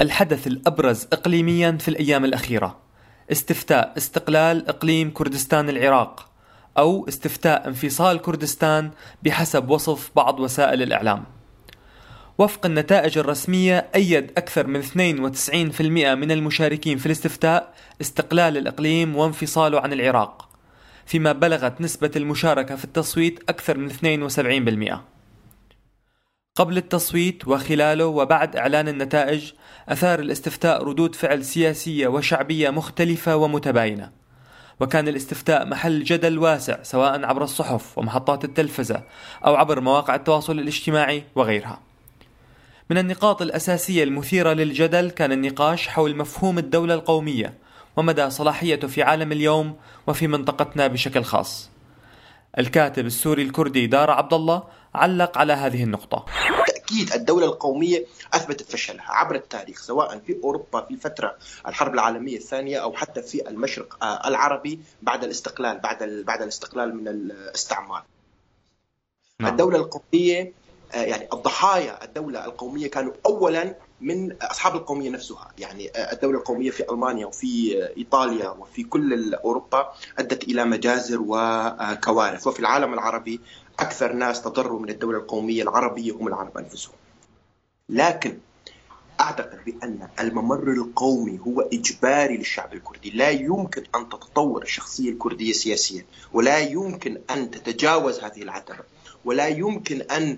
الحدث الأبرز إقليميا في الأيام الأخيرة. استفتاء استقلال إقليم كردستان العراق أو استفتاء انفصال كردستان بحسب وصف بعض وسائل الإعلام. وفق النتائج الرسمية أيد أكثر من 92% من المشاركين في الاستفتاء استقلال الإقليم وانفصاله عن العراق فيما بلغت نسبة المشاركة في التصويت أكثر من 72% قبل التصويت وخلاله وبعد إعلان النتائج أثار الاستفتاء ردود فعل سياسية وشعبية مختلفة ومتباينة وكان الاستفتاء محل جدل واسع سواء عبر الصحف ومحطات التلفزة أو عبر مواقع التواصل الاجتماعي وغيرها من النقاط الأساسية المثيرة للجدل كان النقاش حول مفهوم الدولة القومية ومدى صلاحيته في عالم اليوم وفي منطقتنا بشكل خاص. الكاتب السوري الكردي دار عبد الله علق على هذه النقطة. تأكيد الدولة القومية أثبتت فشلها عبر التاريخ سواء في أوروبا في فترة الحرب العالمية الثانية أو حتى في المشرق العربي بعد الاستقلال بعد بعد الاستقلال من الاستعمار. نعم. الدولة القومية آه، يعني الضحايا الدولة القومية كانوا أولا من أصحاب القومية نفسها. يعني الدولة القومية في ألمانيا وفي إيطاليا وفي كل أوروبا أدت إلى مجازر وكوارث. وفي العالم العربي أكثر ناس تضروا من الدولة القومية العربية هم العرب أنفسهم. لكن أعتقد بأن الممر القومي هو إجباري للشعب الكردي. لا يمكن أن تتطور الشخصية الكردية سياسيا ولا يمكن أن تتجاوز هذه العتبة ولا يمكن آه،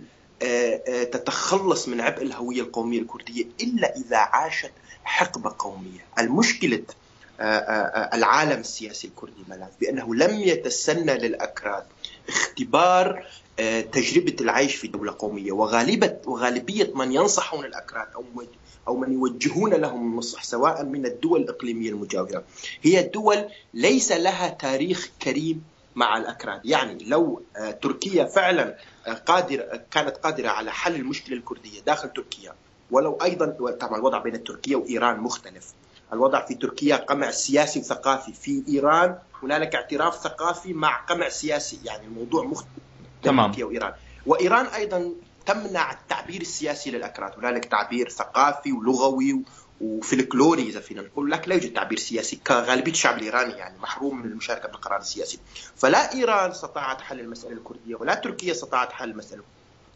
تتخلص من عبء الهوية القومية الكردية إلا إذا عاشت حقبة قومية. المشكلة آه، العالم السياسي الكردي ملاذ بأنه لم يتسنى للأكراد اختبار تجربة العيش في دولة قومية. وغالبة وغالبية من ينصحون الأكراد أو أو من يوجهون لهم النصح سواء من الدول الإقليمية المجاورة. هي دول ليس لها تاريخ كريم مع الأكراد. يعني لو تركيا فعلا قادرة كانت قادرة على حل المشكلة الكردية داخل تركيا ولو أيضا طبعا الوضع بين تركيا وإيران مختلف. الوضع في تركيا قمع سياسي وثقافي في إيران هنالك اعتراف ثقافي مع قمع سياسي. يعني الموضوع مختلف تمام. تركيا وإيران. وإيران أيضا تمنع التعبير السياسي للأكراد. هنالك تعبير ثقافي ولغوي وفلكلوري إذا فينا نقول لك لا يوجد تعبير سياسي كغالبية الشعب الإيراني يعني محروم من المشاركة بالقرار السياسي. فلا إيران استطاعت حل المسألة الكردية ولا تركيا استطاعت حل المسألة.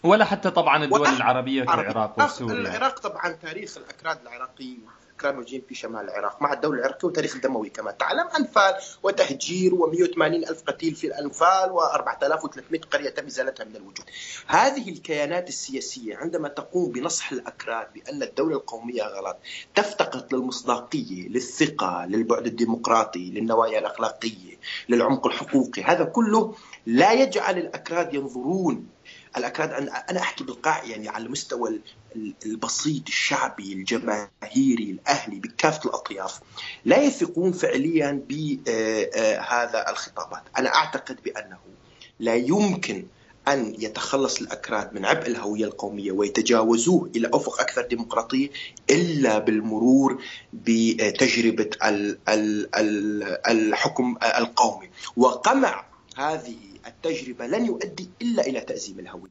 ولا حتى طبعا الدول العربية كالعراق وسوريا العراق طبعا تاريخ الأكراد العراقي كانوا في شمال العراق مع الدولة العراقية وتاريخ دموي كما تعلم. أنفال وتهجير و180 ألف قتيل في الأنفال و4300 قرية تم إزالتها من الوجود. هذه الكيانات السياسية عندما تقوم بنصح الأكراد بأن الدولة القومية غلط تفتقد للمصداقية للثقة للبعد الديمقراطي للنوايا الأخلاقية للعمق الحقوقي. هذا كله لا يجعل الأكراد ينظرون الأكراد أنا أحكي بالقاع يعني على المستوى البسيط الشعبي الجماهيري الأهلي بكافة الأطياف لا يثقون فعليا بهذا آه، الخطابات. أنا أعتقد بأنه لا يمكن أن يتخلص الأكراد من عبء الهوية القومية ويتجاوزوه إلى أفق أكثر ديمقراطية إلا بالمرور بتجربة الحكم القومي. وقمع هذه التجربة لن يؤدي إلا إلى تأزيم الهوية.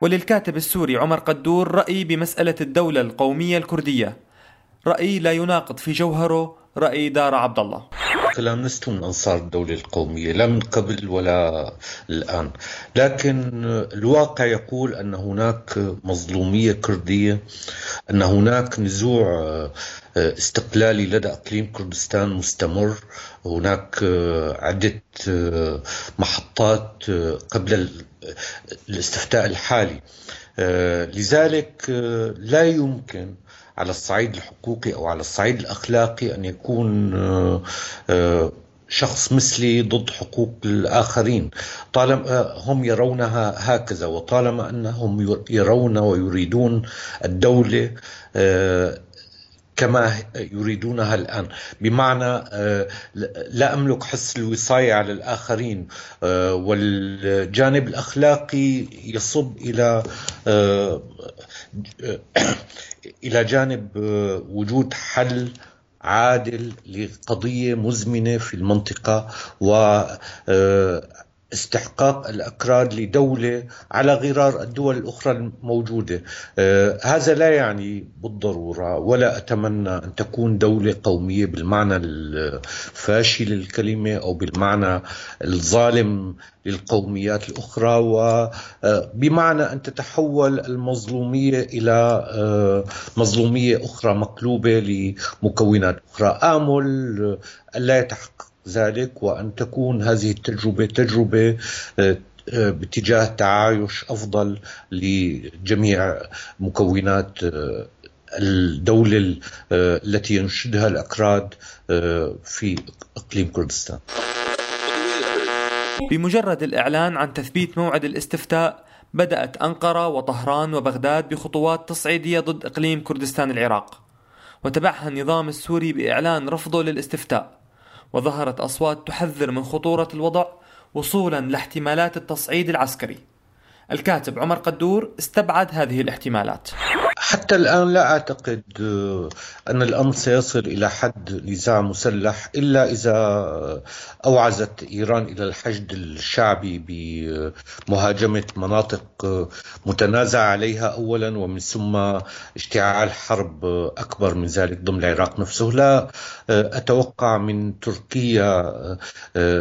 وللكاتب السوري عمر قدور رأي بمسألة الدولة القومية الكردية. رأي لا يناقض في جوهره رأي دار عبد الله. كلام لست من أنصار الدولة القومية لا من قبل ولا الآن. لكن الواقع يقول أن هناك مظلومية كردية أن هناك نزوع استقلالي لدى أقليم كردستان مستمر. هناك عدة محطات قبل الاستفتاء الحالي. لذلك لا يمكن على الصعيد الحقوقي أو على الصعيد الأخلاقي أن يكون شخص مثلي ضد حقوق الآخرين. طالما هم يرونها هكذا وطالما أنهم يرون ويريدون الدولة كما يريدونها الآن. بمعنى آه، لا أملك حس الوصاية على الآخرين آه، والجانب الأخلاقي يصب إلى آه، إلى جانب وجود حل عادل لقضية مزمنة في المنطقة و استحقاق الأكراد لدولة على غرار الدول الأخرى الموجودة. آه، هذا لا يعني بالضرورة ولا أتمنى أن تكون دولة قومية بالمعنى الفاشل للكلمة أو بالمعنى الظالم للقوميات الأخرى وبمعنى أن تتحول المظلومية إلى آه، مظلومية أخرى مقلوبة لمكونات أخرى. آمل ألا يتحقق ذلك وأن تكون هذه التجربة تجربة آه، آه، باتجاه تعايش أفضل لجميع مكونات آه، الدولة التي ينشدها الأكراد في إقليم كردستان. بمجرد الإعلان عن تثبيت موعد الاستفتاء بدأت أنقرة وطهران وبغداد بخطوات تصعيدية ضد إقليم كردستان العراق. وتبعها النظام السوري بإعلان رفضه للاستفتاء. وظهرت أصوات تحذر من خطورة الوضع وصولا لاحتمالات التصعيد العسكري. الكاتب عمر قدور استبعد هذه الاحتمالات. حتى الآن لا أعتقد آه، أن الأمر سيصل إلى حد نزاع مسلح إلا إذا أوعزت إيران إلى الحشد الشعبي بمهاجمة مناطق آه، متنازع عليها أولا ومن ثم اشتعال حرب أكبر من ذلك ضمن العراق نفسه. لا آه، أتوقع من تركيا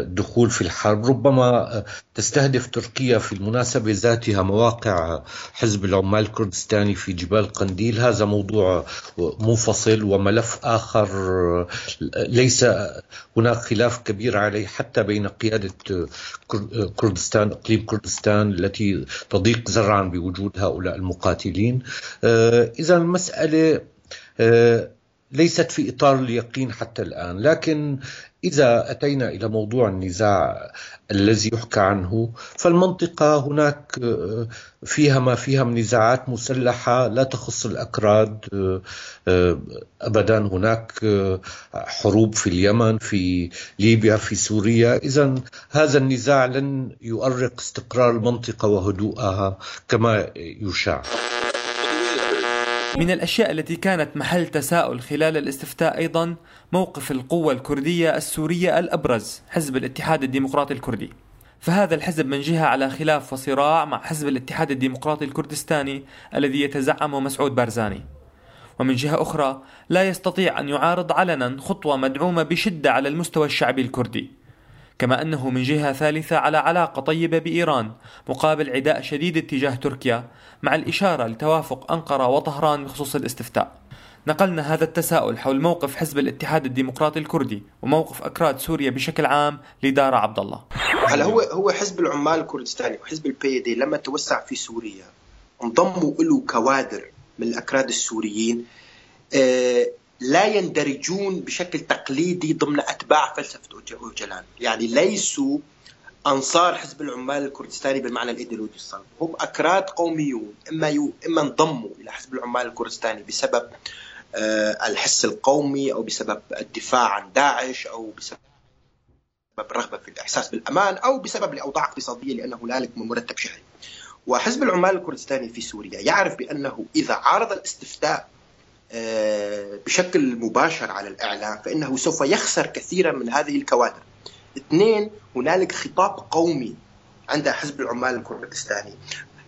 دخول في الحرب. ربما تستهدف تركيا في المناسبة ذاتها مواقع حزب العمال الكردستاني في جبال القنديل. هذا موضوع منفصل وملف آخر. ليس هناك خلاف كبير عليه حتى بين قيادة كردستان إقليم كردستان التي تضيق زرعا بوجود هؤلاء المقاتلين. إذا المسألة ليست في إطار اليقين حتى الآن. لكن إذا أتينا إلى موضوع النزاع الذي يحكى عنه فالمنطقة هناك آه، فيها ما فيها من نزاعات مسلحة لا تخص الأكراد آه، آه، أبدا هناك حروب في اليمن في ليبيا في سوريا. إذا هذا النزاع لن يؤرق استقرار المنطقة وهدوءها كما يشاع من الأشياء التي كانت محل تساؤل خلال الاستفتاء أيضا موقف القوة الكردية السورية الأبرز حزب الاتحاد الديمقراطي الكردي. فهذا الحزب من جهة على خلاف وصراع مع حزب الاتحاد الديمقراطي الكردستاني الذي يتزعمه مسعود بارزاني. ومن جهة أخرى لا يستطيع أن يعارض علنا خطوة مدعومة بشدة على المستوى الشعبي الكردي. كما أنه من جهة ثالثة على علاقة طيبة بإيران مقابل عداء شديد اتجاه تركيا مع الإشارة لتوافق أنقرة وطهران بخصوص الاستفتاء. نقلنا هذا التساؤل حول موقف حزب الاتحاد الديمقراطي الكردي وموقف أكراد سوريا بشكل عام لدار عبد الله هلا هو هو حزب العمال الكردستاني وحزب البي دي لما توسع في سوريا. انضموا له كوادر من الأكراد السوريين. آه لا يندرجون بشكل تقليدي ضمن أتباع فلسفة أوجلان. يعني ليسوا أنصار حزب العمال الكردستاني بالمعنى الإيديولوجي الصلب. هم أكراد قوميون إما يو إما انضموا إلى حزب العمال الكردستاني بسبب آه، الحس القومي أو بسبب الدفاع عن داعش أو بسبب الرغبة في الإحساس بالأمان أو بسبب الأوضاع اقتصادية لأنه هنالك مرتب شهري. وحزب العمال الكردستاني في سوريا يعرف بأنه إذا عارض الاستفتاء بشكل مباشر على الإعلام فإنه سوف يخسر كثيرا من هذه الكوادر. اثنين هنالك خطاب قومي عند حزب العمال الكردستاني.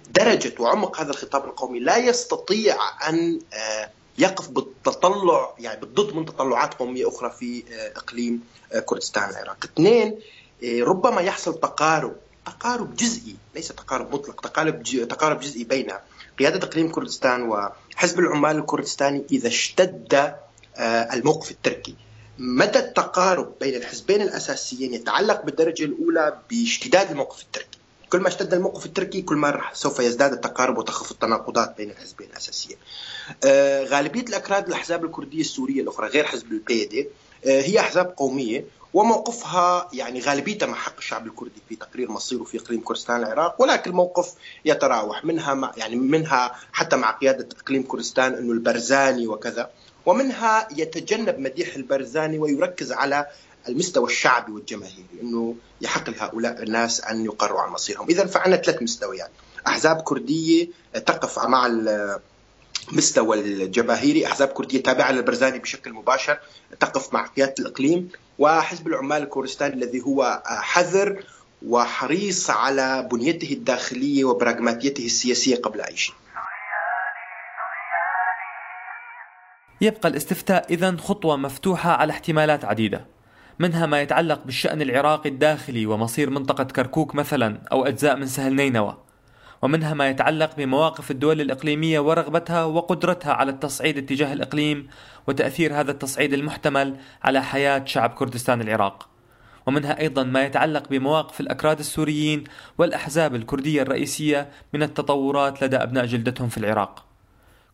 درجة وعمق هذا الخطاب القومي لا يستطيع أن آه، يقف بالتطلع يعني بالضد من تطلعات قومية أخرى في آه، إقليم كردستان العراق اثنين ربما يحصل تقارب تقارب جزئي ليس تقارب مطلق تقارب تقارب جزئي بين قيادة إقليم كردستان وحزب العمال الكردستاني إذا اشتد آه، الموقف التركي مدى التقارب بين الحزبين الأساسيين يتعلق بالدرجة الأولى باشتداد الموقف التركي؟ كل ما اشتد الموقف التركي كل ما سوف يزداد التقارب وتخف التناقضات بين الحزبين الأساسيين. آه، غالبية الأكراد الأحزاب الكردية السورية الأخرى غير حزب البيدي هي أحزاب قومية وموقفها يعني غالبيتها مع حق الشعب الكردي في تقرير مصيره في إقليم كردستان العراق ولكن الموقف يتراوح منها مع يعني منها حتى مع قيادة إقليم كردستان إنه البرزاني وكذا ومنها يتجنب مديح البرزاني ويركز على المستوى الشعبي والجماهيري إنه يحق لهؤلاء الناس أن يقرروا عن مصيرهم، اذا فعندنا ثلاث مستويات، أحزاب كردية تقف مع المستوى الجماهيري، أحزاب كردية تابعة للبرزاني بشكل مباشر تقف مع قيادة الإقليم، وحزب العمال الكردستاني الذي هو حذر وحريص على بنيته الداخلية وبراغماتيته السياسية قبل أي شيء. يبقى الاستفتاء إذا خطوة مفتوحة على احتمالات عديدة. منها ما يتعلق بالشأن العراقي الداخلي ومصير منطقة كركوك مثلا أو أجزاء من سهل نينوى. ومنها ما يتعلق بمواقف الدول الإقليمية ورغبتها وقدرتها على التصعيد اتجاه الإقليم وتأثير هذا التصعيد المحتمل على حياة شعب كردستان العراق. ومنها أيضا ما يتعلق بمواقف الأكراد السوريين والأحزاب الكردية الرئيسية من التطورات لدى أبناء جلدتهم في العراق.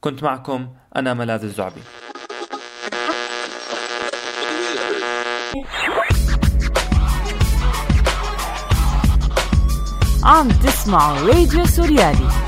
كنت معكم أنا ملاذ الزعبي. on this small Radio Suryadi.